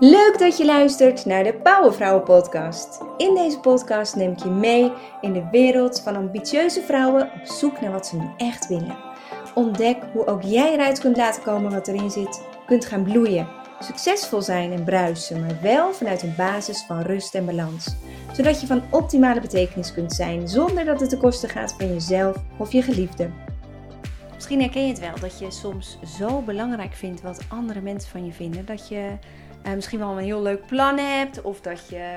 Leuk dat je luistert naar de Powervrouwen podcast. In deze podcast neem ik je mee in de wereld van ambitieuze vrouwen op zoek naar wat ze nu echt willen. Ontdek hoe ook jij eruit kunt laten komen wat erin zit, kunt gaan bloeien, succesvol zijn en bruisen, maar wel vanuit een basis van rust en balans. Zodat je van optimale betekenis kunt zijn zonder dat het ten koste gaat van jezelf of je geliefde. Misschien herken je het wel dat je soms zo belangrijk vindt wat andere mensen van je vinden dat je uh, misschien wel een heel leuk plan hebt of dat je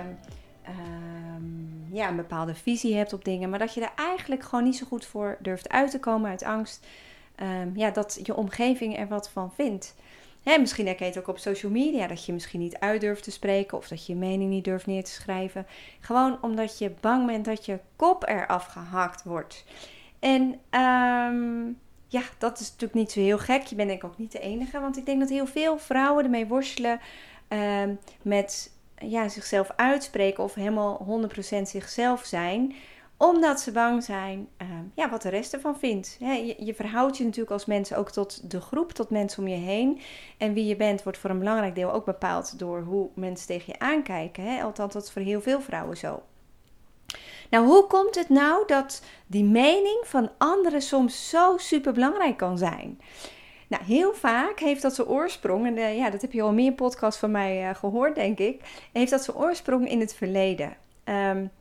ehm, ja, een bepaalde visie hebt op dingen, maar dat je er eigenlijk gewoon niet zo goed voor durft uit te komen uit angst um, ja, dat je omgeving er wat van vindt. Hè, misschien herken je het ook op social media dat je misschien niet uit durft te spreken of dat je je mening niet durft neer te schrijven. Gewoon omdat je bang bent dat je kop eraf gehakt wordt. En um, ja, dat is natuurlijk niet zo heel gek. Je bent denk ik ook niet de enige. Want ik denk dat heel veel vrouwen ermee worstelen uh, met ja, zichzelf uitspreken of helemaal 100% zichzelf zijn omdat ze bang zijn uh, ja, wat de rest ervan vindt. je, je, verhoudt je natuurlijk als mensen ook tot de groep, tot mensen om je heen. En wie je bent wordt voor een belangrijk deel ook bepaald door hoe mensen tegen je aankijken. Hè? Althans, dat is voor heel veel vrouwen zo. Nou, hoe komt het nou dat die mening van anderen soms zo super belangrijk kan zijn? Nou, heel vaak heeft dat zijn oorsprong, en uh, ja, dat heb je al meer podcasts van mij uh, gehoord, denk ik, heeft dat zijn oorsprong in het verleden. Um,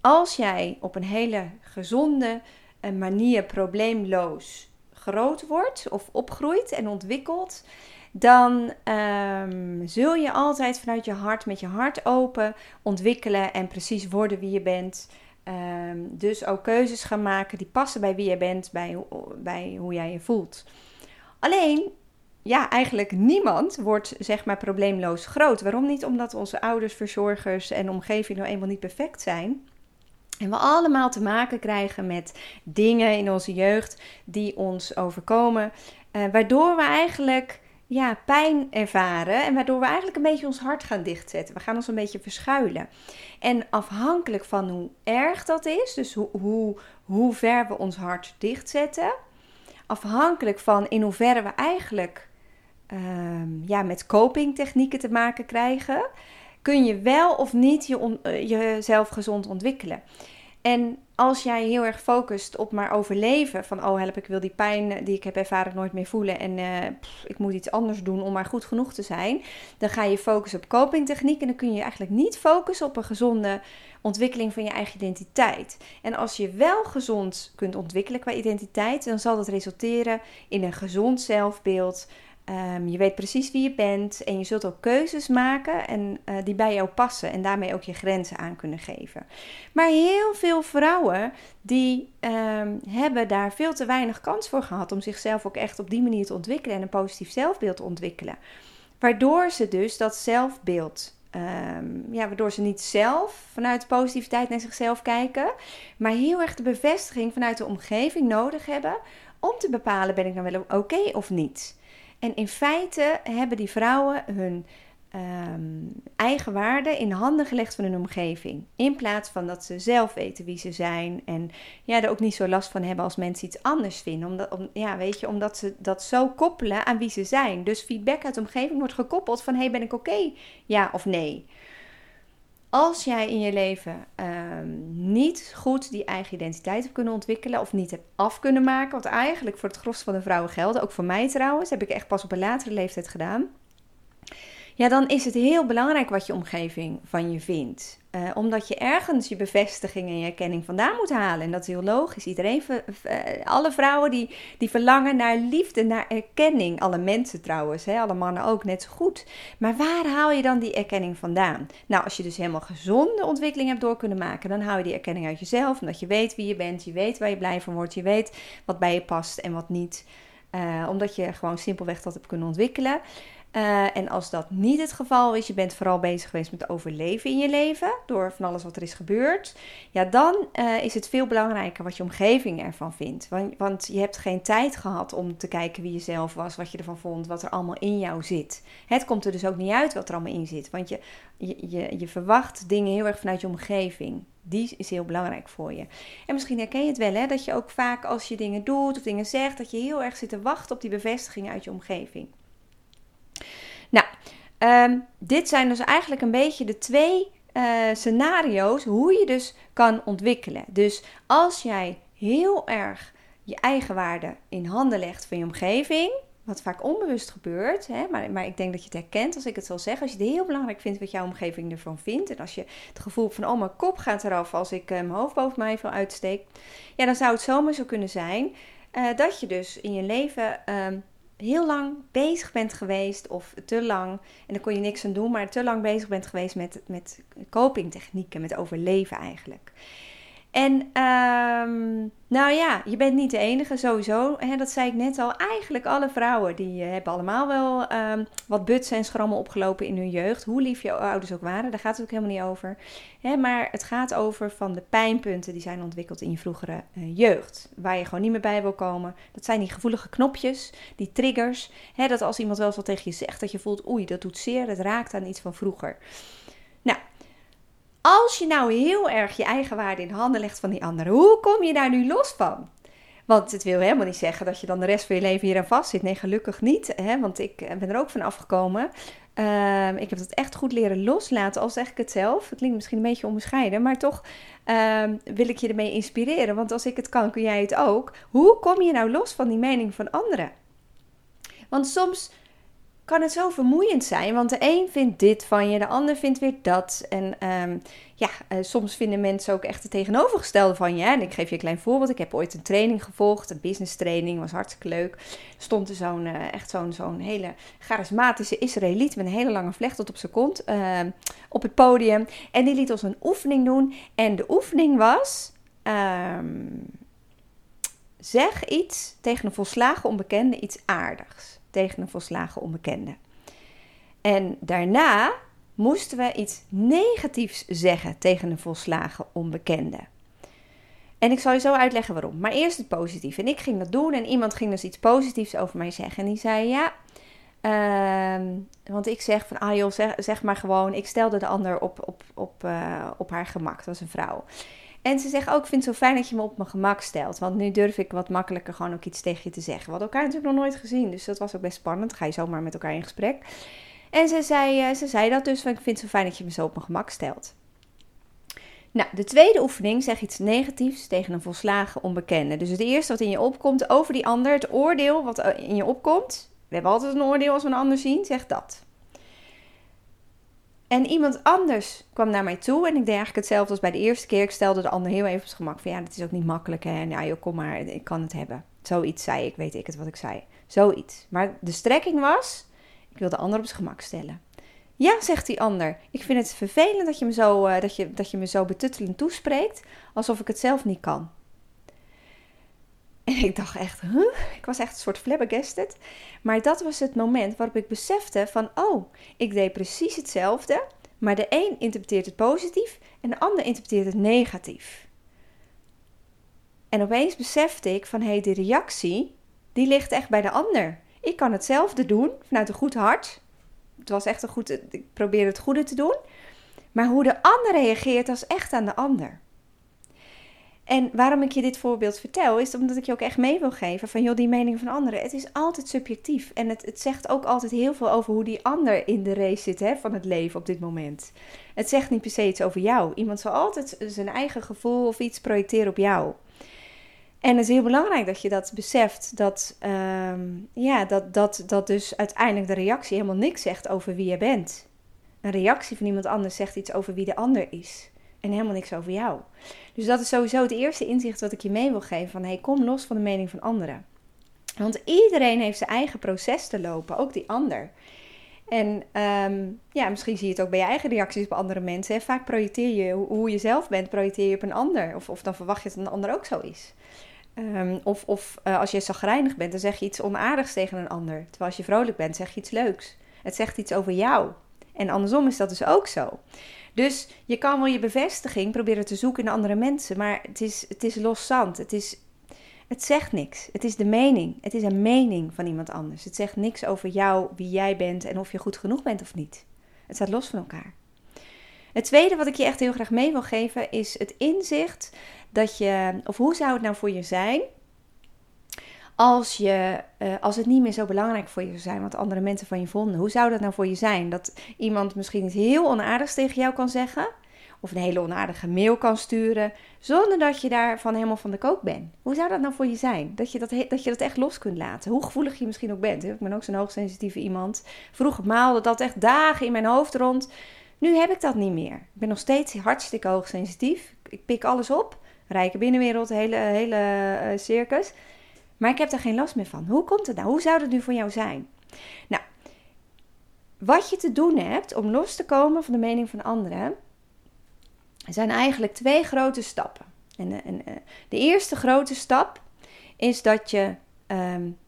als jij op een hele gezonde uh, manier probleemloos groot wordt of opgroeit en ontwikkelt, dan um, zul je altijd vanuit je hart, met je hart open, ontwikkelen en precies worden wie je bent. Um, dus ook keuzes gaan maken die passen bij wie je bent, bij, bij hoe jij je voelt. Alleen, ja, eigenlijk niemand wordt zeg maar probleemloos groot. Waarom niet? Omdat onze ouders, verzorgers en omgeving nou eenmaal niet perfect zijn. En we allemaal te maken krijgen met dingen in onze jeugd die ons overkomen, uh, waardoor we eigenlijk ja, pijn ervaren en waardoor we eigenlijk een beetje ons hart gaan dichtzetten. We gaan ons een beetje verschuilen. En afhankelijk van hoe erg dat is, dus hoe, hoe, hoe ver we ons hart dichtzetten, afhankelijk van in hoeverre we eigenlijk um, ja, met copingtechnieken te maken krijgen, kun je wel of niet je uh, jezelf gezond ontwikkelen. En als jij heel erg focust op maar overleven, van oh help, ik wil die pijn die ik heb ervaren nooit meer voelen en pff, ik moet iets anders doen om maar goed genoeg te zijn, dan ga je focussen op copingtechniek en dan kun je eigenlijk niet focussen op een gezonde ontwikkeling van je eigen identiteit. En als je wel gezond kunt ontwikkelen qua identiteit, dan zal dat resulteren in een gezond zelfbeeld, Um, je weet precies wie je bent en je zult ook keuzes maken en, uh, die bij jou passen en daarmee ook je grenzen aan kunnen geven. Maar heel veel vrouwen die um, hebben daar veel te weinig kans voor gehad om zichzelf ook echt op die manier te ontwikkelen en een positief zelfbeeld te ontwikkelen. Waardoor ze dus dat zelfbeeld Um, ja, waardoor ze niet zelf vanuit positiviteit naar zichzelf kijken, maar heel erg de bevestiging vanuit de omgeving nodig hebben om te bepalen: ben ik nou wel oké of niet? En in feite hebben die vrouwen hun um, eigen waarde in de handen gelegd van hun omgeving. In plaats van dat ze zelf weten wie ze zijn. En ja, er ook niet zo last van hebben als mensen iets anders vinden. Omdat, om, ja, weet je, omdat ze dat zo koppelen aan wie ze zijn. Dus feedback uit de omgeving wordt gekoppeld van: hey, ben ik oké? Ja of nee? Als jij in je leven um, niet goed die eigen identiteit hebt kunnen ontwikkelen of niet hebt af kunnen maken, wat eigenlijk voor het gros van de vrouwen geldt, ook voor mij trouwens, heb ik echt pas op een latere leeftijd gedaan ja, dan is het heel belangrijk wat je omgeving van je vindt. Uh, omdat je ergens je bevestiging en je erkenning vandaan moet halen. En dat is heel logisch. Iedereen, uh, alle vrouwen die, die verlangen naar liefde, naar erkenning. Alle mensen trouwens, hè, alle mannen ook net zo goed. Maar waar haal je dan die erkenning vandaan? Nou, als je dus helemaal gezonde ontwikkeling hebt door kunnen maken, dan haal je die erkenning uit jezelf. Omdat je weet wie je bent, je weet waar je blij van wordt, je weet wat bij je past en wat niet. Uh, omdat je gewoon simpelweg dat hebt kunnen ontwikkelen. Uh, en als dat niet het geval is, je bent vooral bezig geweest met overleven in je leven, door van alles wat er is gebeurd, ja, dan uh, is het veel belangrijker wat je omgeving ervan vindt. Want, want, je hebt geen tijd gehad om te kijken wie je zelf was, wat je ervan vond, wat er allemaal in jou zit. Het komt er dus ook niet uit wat er allemaal in zit, want je, je, je, je verwacht dingen heel erg vanuit je omgeving. Die is heel belangrijk voor je. En misschien herken je het wel, hè, dat je ook vaak als je dingen doet of dingen zegt, dat je heel erg zit te wachten op die bevestiging uit je omgeving. Nou, Ehm, dit zijn dus eigenlijk een beetje de twee uh, scenario's hoe je dus kan ontwikkelen. Dus als jij heel erg je eigen waarde in handen legt van je omgeving, wat vaak onbewust gebeurt, hè, maar, maar ik denk dat je het herkent als ik het zal zeggen. Als je het heel belangrijk vindt wat jouw omgeving ervan vindt, en als je het gevoel van, oh mijn kop gaat eraf als ik uh, mijn hoofd boven mij veel uitsteek, ja, dan zou het zomaar zo kunnen zijn uh, dat je dus in je leven um, heel lang bezig bent geweest, of te lang, en daar kon je niks aan doen, maar te lang bezig bent geweest met, met copingtechnieken, met overleven eigenlijk. En um, nou ja, je bent niet de enige sowieso. Hè, dat zei ik net al. Eigenlijk alle vrouwen die uh, hebben allemaal wel um, wat butsen en schrammen opgelopen in hun jeugd. Hoe lief je ouders ook waren, daar gaat het ook helemaal niet over. Hè, maar het gaat over van de pijnpunten die zijn ontwikkeld in je vroegere uh, jeugd. Waar je gewoon niet meer bij wil komen. Dat zijn die gevoelige knopjes, die triggers. Hè, dat als iemand wel eens wat tegen je zegt, dat je voelt, oei, dat doet zeer. Het raakt aan iets van vroeger. Als je nou heel erg je eigen waarde in handen legt van die anderen, hoe kom je daar nu los van? Want het wil helemaal niet zeggen dat je dan de rest van je leven hier aan vast zit. Nee, gelukkig niet. Hè? Want ik eh, ben er ook van afgekomen. Uh, ik heb dat echt goed leren loslaten, al zeg ik het zelf. Het klinkt misschien een beetje onbescheiden, maar toch uh, wil ik je ermee inspireren. Want als ik het kan, kun jij het ook. Hoe kom je nou los van die mening van anderen? Want soms kan het zo vermoeiend zijn. Want de een vindt dit van je, de ander vindt weer dat. En um, ja, uh, soms vinden mensen ook echt het tegenovergestelde van je. En ik geef je een klein voorbeeld. Ik heb ooit een training gevolgd, een business training, was hartstikke leuk. Stond er zo'n, uh, echt zo'n, zo'n hele charismatische Israëliet met een hele lange vlecht tot op zijn kont uh, op het podium. En die liet ons een oefening doen. En de oefening was... Um, zeg iets tegen een volslagen onbekende, iets aardigs tegen een volslagen onbekende. En daarna moesten we iets negatiefs zeggen tegen een volslagen onbekende. En ik zal je zo uitleggen waarom. Maar eerst het positief. En ik ging dat doen en iemand ging dus iets positiefs over mij zeggen. En die zei ja. Uh, want ik zeg van, ah joh, zeg, zeg, maar gewoon. Ik stelde de ander op, op, op, uh, op haar gemak. Dat was een vrouw. En ze zegt ook, ik vind het zo fijn dat je me op mijn gemak stelt. Want nu durf ik wat makkelijker gewoon ook iets tegen je te zeggen. We hadden elkaar natuurlijk nog nooit gezien. Dus dat was ook best spannend. Ga je zomaar met elkaar in gesprek. En ze zei, eh, ze zei dat dus, van ik vind het zo fijn dat je me zo op mijn gemak stelt. Nou, de tweede oefening zeg iets negatiefs tegen een volslagen onbekende. Dus het eerste wat in je opkomt over die ander, het oordeel wat in je opkomt. We hebben altijd een oordeel als we een ander zien, zeg dat. En iemand anders kwam naar mij toe en ik deed eigenlijk hetzelfde als bij de eerste keer. Ik stelde de ander heel even op het gemak van ja, dat is ook niet makkelijk hè. Ja joh, kom maar, ik kan het hebben. Zoiets zei ik, weet ik het wat ik zei. Zoiets. Maar de strekking was, ik wil de ander op zijn gemak stellen. Ja, zegt die ander. Ik vind het vervelend dat je me zo, uh, dat je, dat je me zo betuttelend toespreekt, alsof ik het zelf niet kan. En ik dacht echt, ik was echt een soort flabbergasted. Maar dat was het moment waarop ik besefte van, oh, ik deed precies hetzelfde. Maar de een interpreteert het positief en de ander interpreteert het negatief. En opeens besefte ik van, hé, hey, die reactie, die ligt echt bij de ander. Ik kan hetzelfde doen vanuit een goed hart. Het was echt een goed, ik probeer het goede te doen. Maar hoe de ander reageert, was echt aan de ander. En waarom ik je dit voorbeeld vertel, is omdat ik je ook echt mee wil geven van, joh, die mening van anderen. Het is altijd subjectief. En het, het zegt ook altijd heel veel over hoe die ander in de race zit hè, van het leven op dit moment. Het zegt niet per se iets over jou. Iemand zal altijd zijn eigen gevoel of iets projecteren op jou. En het is heel belangrijk dat je dat beseft, dat, um, ja, dat, dat, dat dus uiteindelijk de reactie helemaal niks zegt over wie je bent. Een reactie van iemand anders zegt iets over wie de ander is en helemaal niks over jou. Dus dat is sowieso het eerste inzicht wat ik je mee wil geven: van hey, kom los van de mening van anderen. Want iedereen heeft zijn eigen proces te lopen, ook die ander. En um, ja, misschien zie je het ook bij je eigen reacties op andere mensen. Hè? Vaak projecteer je hoe je zelf bent, projecteer je op een ander. Of, of dan verwacht je dat een ander ook zo is. Um, of of uh, als je zagrijnig bent, dan zeg je iets onaardigs tegen een ander. Terwijl als je vrolijk bent, zeg je iets leuks. Het zegt iets over jou. En andersom is dat dus ook zo. Dus je kan wel je bevestiging proberen te zoeken in andere mensen, maar het is, het is los zand. Het, is, het zegt niks. Het is de mening. Het is een mening van iemand anders. Het zegt niks over jou, wie jij bent en of je goed genoeg bent of niet. Het staat los van elkaar. Het tweede wat ik je echt heel graag mee wil geven is het inzicht dat je, of hoe zou het nou voor je zijn als, je, uh, als het niet meer zo belangrijk voor je zou zijn wat andere mensen van je vonden? Hoe zou dat nou voor je zijn? Dat iemand misschien iets heel onaardigs tegen jou kan zeggen, of een hele onaardige mail kan sturen, zonder dat je daarvan helemaal van de kook bent. Hoe zou dat nou voor je zijn? Dat je dat, dat, je dat echt los kunt laten. Hoe gevoelig je misschien ook bent. Ik ben ook zo'n hoogsensitieve iemand. Vroeger maalde dat echt dagen in mijn hoofd rond. Nu heb ik dat niet meer. Ik ben nog steeds hartstikke hoogsensitief. Ik pik alles op. Rijke binnenwereld, hele, hele uh, circus. Maar ik heb daar geen last meer van. Hoe komt het nou? Hoe zou dat nu voor jou zijn? Nou, wat je te doen hebt om los te komen van de mening van anderen, zijn eigenlijk twee grote stappen. En, eh, eh, de eerste grote stap is dat je um,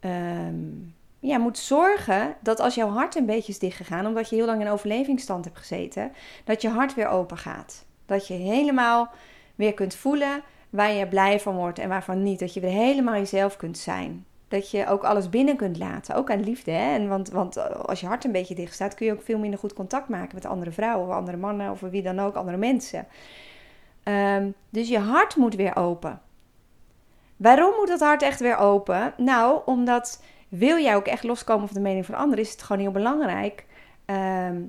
um, ja, moet zorgen dat als jouw hart een beetje is dichtgegaan, omdat je heel lang in overlevingsstand hebt gezeten, dat je hart weer open gaat. Dat je helemaal weer kunt voelen waar je blij van wordt en waarvan niet. Dat je weer helemaal jezelf kunt zijn. Dat je ook alles binnen kunt laten, ook aan liefde. Hè? En want, want als je hart een beetje dicht staat, kun je ook veel minder goed contact maken met andere vrouwen of andere mannen of wie dan ook, andere mensen. Ehm, dus je hart moet weer open. Waarom moet dat hart echt weer open? Nou, omdat wil jij ook echt loskomen van de mening van anderen, is het gewoon heel belangrijk. Ehm,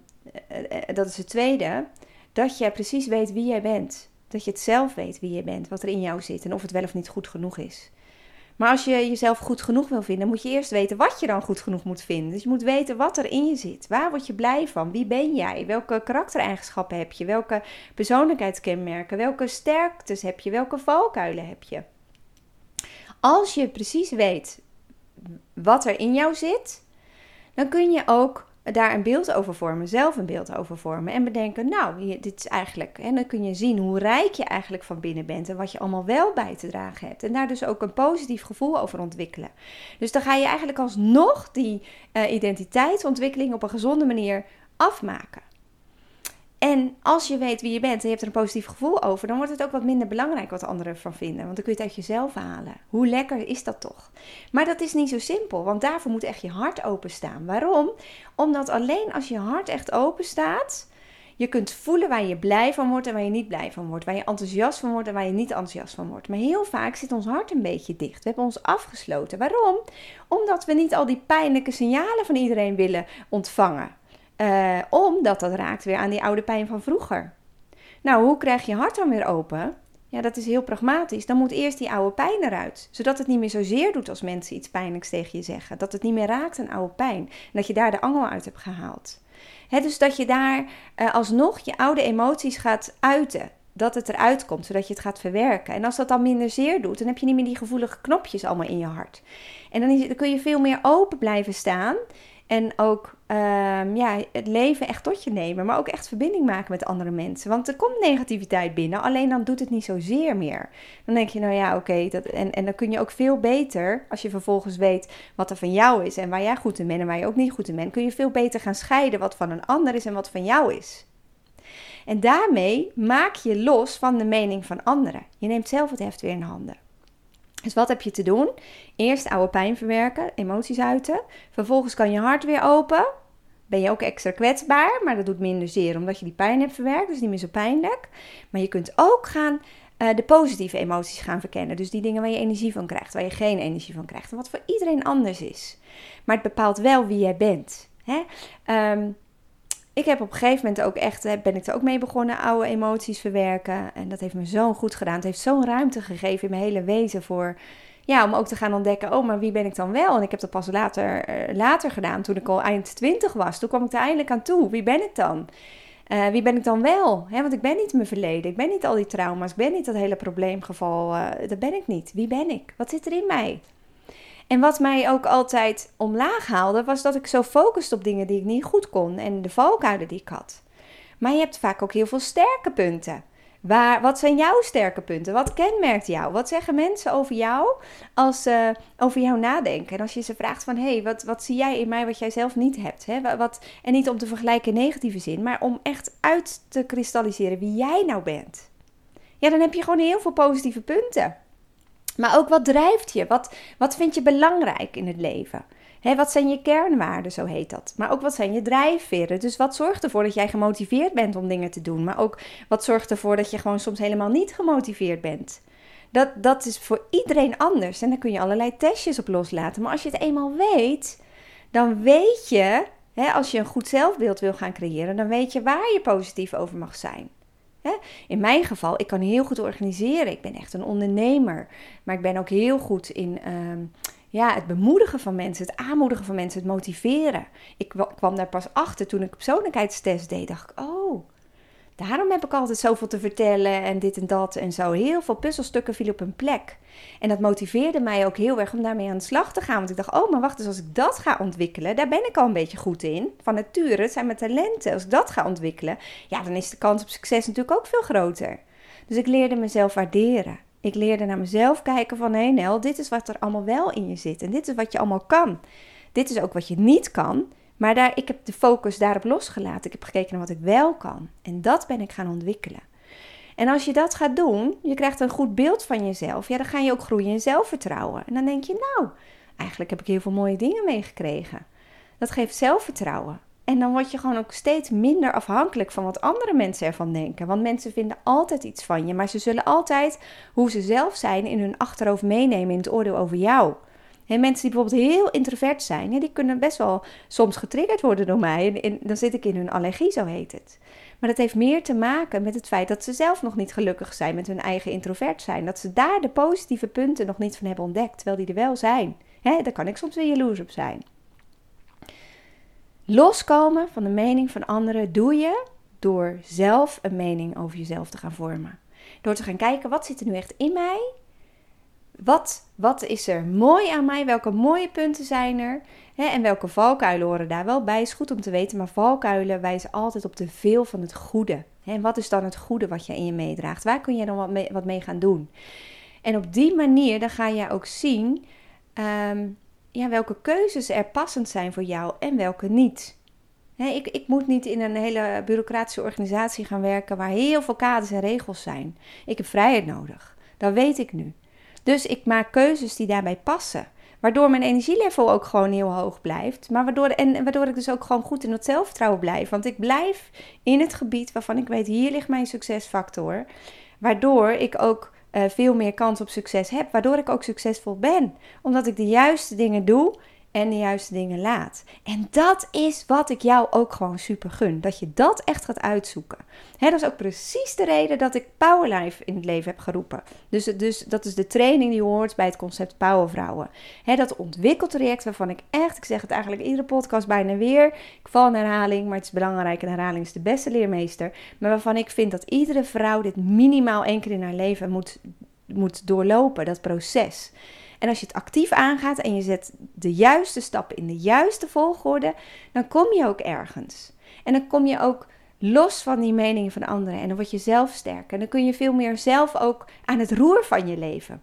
eh, eh, dat is het tweede. Dat jij precies weet wie jij bent. Dat je het zelf weet wie je bent, wat er in jou zit en of het wel of niet goed genoeg is. Maar als je jezelf goed genoeg wil vinden, moet je eerst weten wat je dan goed genoeg moet vinden. Dus je moet weten wat er in je zit. Waar word je blij van? Wie ben jij? Welke karaktereigenschappen heb je? Welke persoonlijkheidskenmerken? Welke sterktes heb je? Welke valkuilen heb je? Als je precies weet wat er in jou zit, dan kun je ook daar een beeld over vormen, zelf een beeld over vormen en bedenken, nou, dit is eigenlijk, en dan kun je zien hoe rijk je eigenlijk van binnen bent en wat je allemaal wel bij te dragen hebt. En daar dus ook een positief gevoel over ontwikkelen. Dus dan ga je eigenlijk alsnog die uh, identiteitsontwikkeling op een gezonde manier afmaken. En als je weet wie je bent en je hebt er een positief gevoel over, dan wordt het ook wat minder belangrijk wat anderen ervan vinden. Want dan kun je het uit jezelf halen. Hoe lekker is dat toch? Maar dat is niet zo simpel, want daarvoor moet echt je hart openstaan. Waarom? Omdat alleen als je hart echt open staat, je kunt voelen waar je blij van wordt en waar je niet blij van wordt. Waar je enthousiast van wordt en waar je niet enthousiast van wordt. Maar heel vaak zit ons hart een beetje dicht. We hebben ons afgesloten. Waarom? Omdat we niet al die pijnlijke signalen van iedereen willen ontvangen. Uh, omdat dat raakt weer aan die oude pijn van vroeger. Nou, hoe krijg je hart dan weer open? Ja, dat is heel pragmatisch. Dan moet eerst die oude pijn eruit. Zodat het niet meer zozeer doet als mensen iets pijnlijks tegen je zeggen. Dat het niet meer raakt aan oude pijn. En dat je daar de angel uit hebt gehaald. Dus dat je daar uh, alsnog je oude emoties gaat uiten. Dat het eruit komt, zodat je het gaat verwerken. En als dat dan minder zeer doet, dan heb je niet meer die gevoelige knopjes allemaal in je hart. En dan, kun je veel meer open blijven staan. En ook um, ja, het leven echt tot je nemen. Maar ook echt verbinding maken met andere mensen. Want er komt negativiteit binnen. Alleen dan doet het niet zozeer meer. Dan denk je, nou ja, oké. en, en dan kun je ook veel beter, als je vervolgens weet wat er van jou is. En waar jij goed in bent en waar je ook niet goed in bent. Kun je veel beter gaan scheiden wat van een ander is en wat van jou is. En daarmee maak je los van de mening van anderen. Je neemt zelf het heft weer in handen. Dus wat heb je te doen? Eerst oude pijn verwerken, emoties uiten. Vervolgens kan je hart weer open. Ben je ook extra kwetsbaar, maar dat doet minder zeer omdat je die pijn hebt verwerkt. Dus niet meer zo pijnlijk. Maar je kunt ook gaan uh, de positieve emoties gaan verkennen. Dus die dingen waar je energie van krijgt, waar je geen energie van krijgt. En wat voor iedereen anders is. Maar het bepaalt wel wie jij bent. Hè? Um, ik heb op een gegeven moment ook echt, eh, ben ik er ook mee begonnen, oude emoties verwerken. En dat heeft me zo goed gedaan. Het heeft zo'n ruimte gegeven in mijn hele wezen voor, ja, om ook te gaan ontdekken, oh, maar wie ben ik dan wel? En ik heb dat pas later, uh, later gedaan, toen ik al eind twintig was. Toen kwam ik er eindelijk aan toe. Wie ben ik dan? Uh, wie ben ik dan wel? He, want ik ben niet mijn verleden. Ik ben niet al die trauma's. Ik ben niet dat hele probleemgeval. Dat ben ik niet. Wie ben ik? Wat zit er in mij? En wat mij ook altijd omlaag haalde, was dat ik zo focuste op dingen die ik niet goed kon en de valkuilen die ik had. Maar je hebt vaak ook heel veel sterke punten. Waar, wat zijn jouw sterke punten? Wat kenmerkt jou? Wat zeggen mensen over jou als ze over jou nadenken? En als je ze vraagt van, hé, hey, wat, wat zie jij in mij wat jij zelf niet hebt? Hè? Wat, en niet om te vergelijken in negatieve zin, maar om echt uit te kristalliseren wie jij nou bent. Ja, dan heb je gewoon heel veel positieve punten. Maar ook wat drijft je? Wat, wat vind je belangrijk in het leven? wat zijn je kernwaarden, zo heet dat. Maar ook wat zijn je drijfveren? Dus wat zorgt ervoor dat jij gemotiveerd bent om dingen te doen? Maar ook wat zorgt ervoor dat je gewoon soms helemaal niet gemotiveerd bent? Dat, dat is voor iedereen anders. En daar kun je allerlei testjes op loslaten. Maar als je het eenmaal weet, dan weet je, als je een goed zelfbeeld wil gaan creëren, dan weet je waar je positief over mag zijn. In mijn geval, ik kan heel goed organiseren. Ik ben echt een ondernemer. Maar ik ben ook heel goed in ehm, ja, het bemoedigen van mensen, het aanmoedigen van mensen, het motiveren. Ik kwam daar pas achter toen ik persoonlijkheidstest deed. Dacht ik, oh, Daarom heb ik altijd zoveel te vertellen en dit en dat en zo. Heel veel puzzelstukken vielen op een plek. En dat motiveerde mij ook heel erg om daarmee aan de slag te gaan. Want ik dacht, oh, maar wacht eens, als ik dat ga ontwikkelen, daar ben ik al een beetje goed in. Van nature, het zijn mijn talenten. Als ik dat ga ontwikkelen, ja, dan is de kans op succes natuurlijk ook veel groter. Dus ik leerde mezelf waarderen. Ik leerde naar mezelf kijken van, hé hey Nel, dit is wat er allemaal wel in je zit. En dit is wat je allemaal kan. Dit is ook wat je niet kan. Maar daar, ik heb de focus daarop losgelaten. Ik heb gekeken naar wat ik wel kan. En dat ben ik gaan ontwikkelen. En als je dat gaat doen, je krijgt een goed beeld van jezelf. Ja, dan ga je ook groeien in zelfvertrouwen. En dan denk je, nou, eigenlijk heb ik heel veel mooie dingen meegekregen. Dat geeft zelfvertrouwen. En dan word je gewoon ook steeds minder afhankelijk van wat andere mensen ervan denken. Want mensen vinden altijd iets van je, maar ze zullen altijd hoe ze zelf zijn in hun achterhoofd meenemen in het oordeel over jou. En mensen die bijvoorbeeld heel introvert zijn, die kunnen best wel soms getriggerd worden door mij. En, dan zit ik in hun allergie, zo heet het. Maar dat heeft meer te maken met het feit dat ze zelf nog niet gelukkig zijn met hun eigen introvert zijn. Dat ze daar de positieve punten nog niet van hebben ontdekt, terwijl die er wel zijn. Hè, daar kan ik soms weer jaloers op zijn. Loskomen van de mening van anderen doe je door zelf een mening over jezelf te gaan vormen. Door te gaan kijken, wat zit er nu echt in mij? Wat, wat is er mooi aan mij? Welke mooie punten zijn er? En welke valkuilen horen daar wel bij? Is goed om te weten, maar valkuilen wijzen altijd op te veel van het goede. En wat is dan het goede wat je in je meedraagt? Waar kun je dan wat mee, wat mee gaan doen? En op die manier dan ga je ook zien ehm, ja, welke keuzes er passend zijn voor jou en welke niet. ik, ik, moet niet in een hele bureaucratische organisatie gaan werken waar heel veel kaders en regels zijn. Ik heb vrijheid nodig. Dat weet ik nu. Dus ik maak keuzes die daarbij passen. Waardoor mijn energielevel ook gewoon heel hoog blijft. Maar waardoor, en waardoor ik dus ook gewoon goed in het zelfvertrouwen blijf. Want ik blijf in het gebied waarvan ik weet, hier ligt mijn succesfactor. Waardoor ik ook uh, veel meer kans op succes heb. Waardoor ik ook succesvol ben. Omdat ik de juiste dingen doe en de juiste dingen laat. En dat is wat ik jou ook gewoon super gun. Dat je dat echt gaat uitzoeken. dat is ook precies de reden dat ik Powerlife in het leven heb geroepen. Dus, dus dat is de training die hoort bij het concept Powervrouwen. He, dat ontwikkeltraject waarvan ik echt, ik zeg het eigenlijk iedere podcast bijna weer. Ik val in herhaling, maar het is belangrijk en herhaling is de beste leermeester. Maar waarvan ik vind dat iedere vrouw dit minimaal één keer in haar leven moet, moet doorlopen, dat proces. En als je het actief aangaat en je zet de juiste stappen in de juiste volgorde, dan kom je ook ergens. En dan kom je ook los van die meningen van anderen en dan word je zelf sterker. En dan kun je veel meer zelf ook aan het roer van je leven.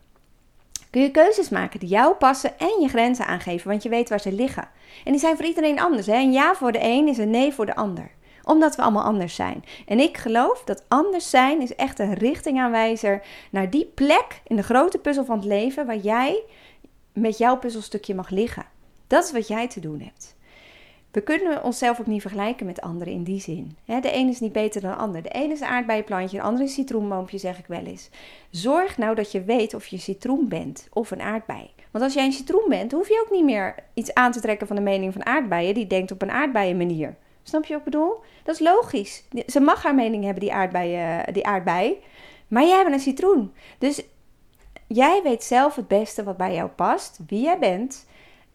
Kun je keuzes maken die jou passen en je grenzen aangeven, want je weet waar ze liggen. En die zijn voor iedereen anders. Hè? Een ja voor de een is een nee voor de ander omdat we allemaal anders zijn. En ik geloof dat anders zijn is echt een richtingaanwijzer naar die plek in de grote puzzel van het leven waar jij met jouw puzzelstukje mag liggen. Dat is wat jij te doen hebt. We kunnen onszelf ook niet vergelijken met anderen in die zin. De ene is niet beter dan de ander. De ene is een aardbeienplantje, de andere is een citroenboompje, zeg ik wel eens. Zorg nou dat je weet of je citroen bent of een aardbei. Want als jij een citroen bent, hoef je ook niet meer iets aan te trekken van de mening van aardbeien. Die denkt op een aardbeienmanier. Snap je wat ik bedoel? Dat is logisch. Ze mag haar mening hebben, die aardbei, eh, die aardbei. Maar jij bent een citroen. Dus jij weet zelf het beste wat bij jou past, wie jij bent,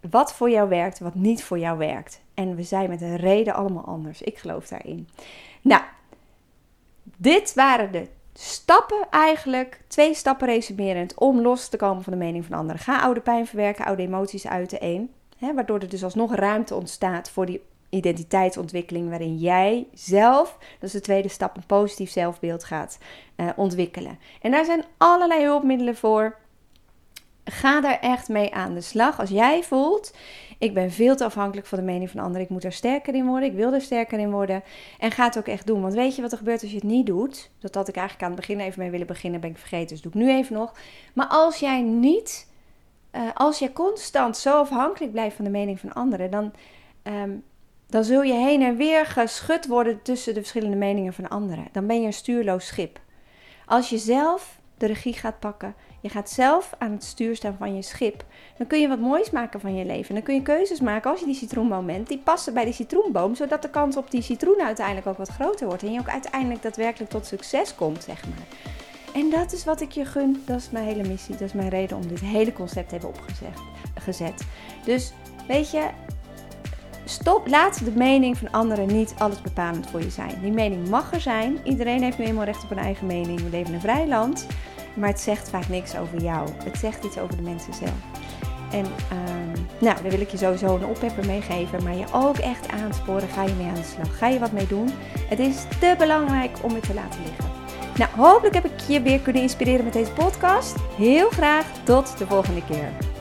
wat voor jou werkt, wat niet voor jou werkt. En we zijn met een reden allemaal anders. Ik geloof daarin. Nou, dit waren de stappen eigenlijk. Twee stappen resumerend om los te komen van de mening van anderen. Ga oude pijn verwerken, oude emoties uiten. één. Hè, waardoor er dus alsnog ruimte ontstaat voor die identiteitsontwikkeling waarin jij zelf, dat is de tweede stap, een positief zelfbeeld gaat uh, ontwikkelen. En daar zijn allerlei hulpmiddelen voor. Ga daar echt mee aan de slag. Als jij voelt, ik ben veel te afhankelijk van de mening van anderen, ik moet er sterker in worden, ik wil er sterker in worden. En ga het ook echt doen. Want weet je wat er gebeurt als je het niet doet? Dat had ik eigenlijk aan het begin even mee willen beginnen, ben ik vergeten, dus doe ik nu even nog. Maar als jij niet, uh, als jij constant zo afhankelijk blijft van de mening van anderen, dan um, dan zul je heen en weer geschud worden tussen de verschillende meningen van anderen. Dan ben je een stuurloos schip. Als je zelf de regie gaat pakken. Je gaat zelf aan het stuur staan van je schip. Dan kun je wat moois maken van je leven. Dan kun je keuzes maken als je die citroenboom bent. Die passen bij die citroenboom, zodat de kans op die citroen uiteindelijk ook wat groter wordt. En je ook uiteindelijk daadwerkelijk tot succes komt, zeg maar. En dat is wat ik je gun. Dat is mijn hele missie. Dat is mijn reden om dit hele concept te hebben opgezet. Dus weet je, stop, laat de mening van anderen niet alles bepalend voor je zijn. Die mening mag er zijn. Iedereen heeft nu eenmaal recht op een eigen mening. We leven in een vrij land. Maar het zegt vaak niks over jou. Het zegt iets over de mensen zelf. En um, nou, daar wil ik je sowieso een oppepper meegeven. Maar je ook echt aansporen. Ga je mee aan de slag. Ga je wat mee doen. Het is te belangrijk om het te laten liggen. Nou, hopelijk heb ik je weer kunnen inspireren met deze podcast. Heel graag tot de volgende keer.